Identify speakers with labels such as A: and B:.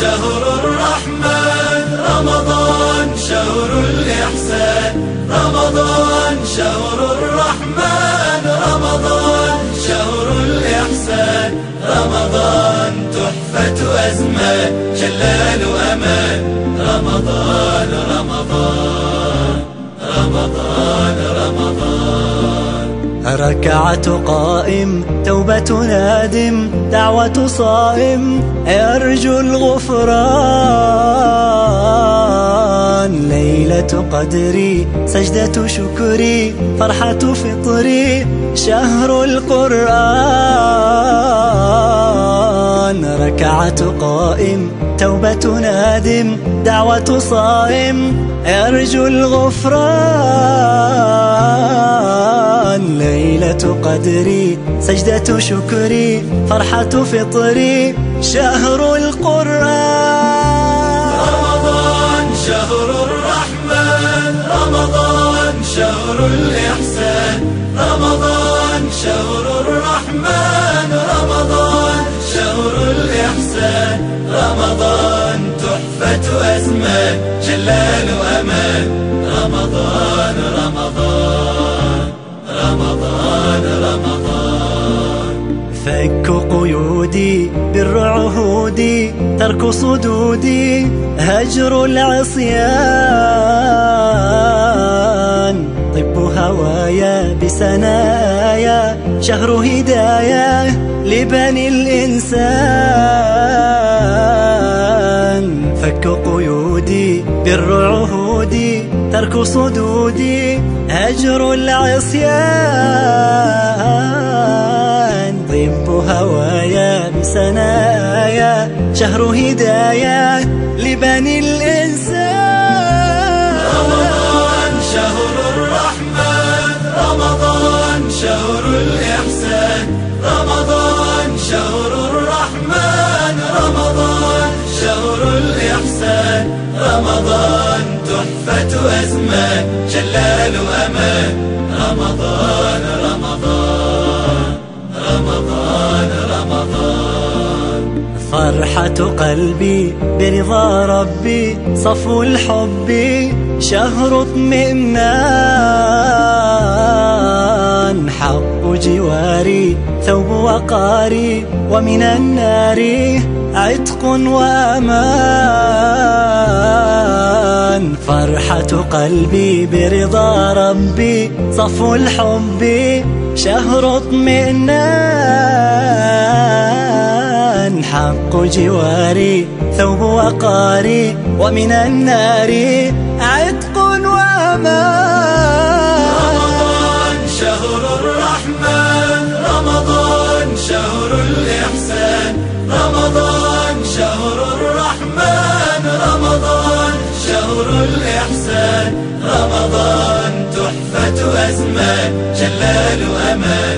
A: شهر الرحمن رمضان شهر الإحسان. رمضان شهر الرحمن رمضان شهر الإحسان. رمضان تحفة أزمان جلال أمان رمضان رمضان رمضان.
B: ركعة قائم توبة نادم دعوة صائم يرجو الغفران. ليلة قدري سجدة شكري فرحة فطري شهر القرآن. ركعة قائم توبة نادم دعوة صائم يرجو الغفران. قدري سجدة شكري فرحة فطري شهر القرآن.
A: رمضان شهر الرحمن. رمضان شهر الإحسان. رمضان شهر الرحمن. رمضان شهر الإحسان. رمضان تحفة أزمان جلال أمان
B: قيودي بالرعهود ترك صدودي هجر العصيان. طب هوايا بسنايا شهر هدايا لبني الإنسان. فك قيودي بالرعهود ترك صدودي هجر العصيان. طب هوايا بسنايا شهر هدايا لبني الإنسان.
A: رمضان شهر الرحمن رمضان شهر الإحسان. رمضان شهر الرحمن رمضان شهر الإحسان. رمضان تحفة أزمان جلال أمان رمضان رمضان رمضان رمضان.
B: فرحة قلبي برضا ربي صفو الحب شهر اطمئنان. حق جواري ثوب وقاري ومن النار عتق وأمان. فرحة قلبي برضا ربي صفو الحب شهر اطمئنان. حق جواري ثوب وقاري ومن النار عتق وأمان.
A: رمضان شهر الرحمن. العزم جلال أمان.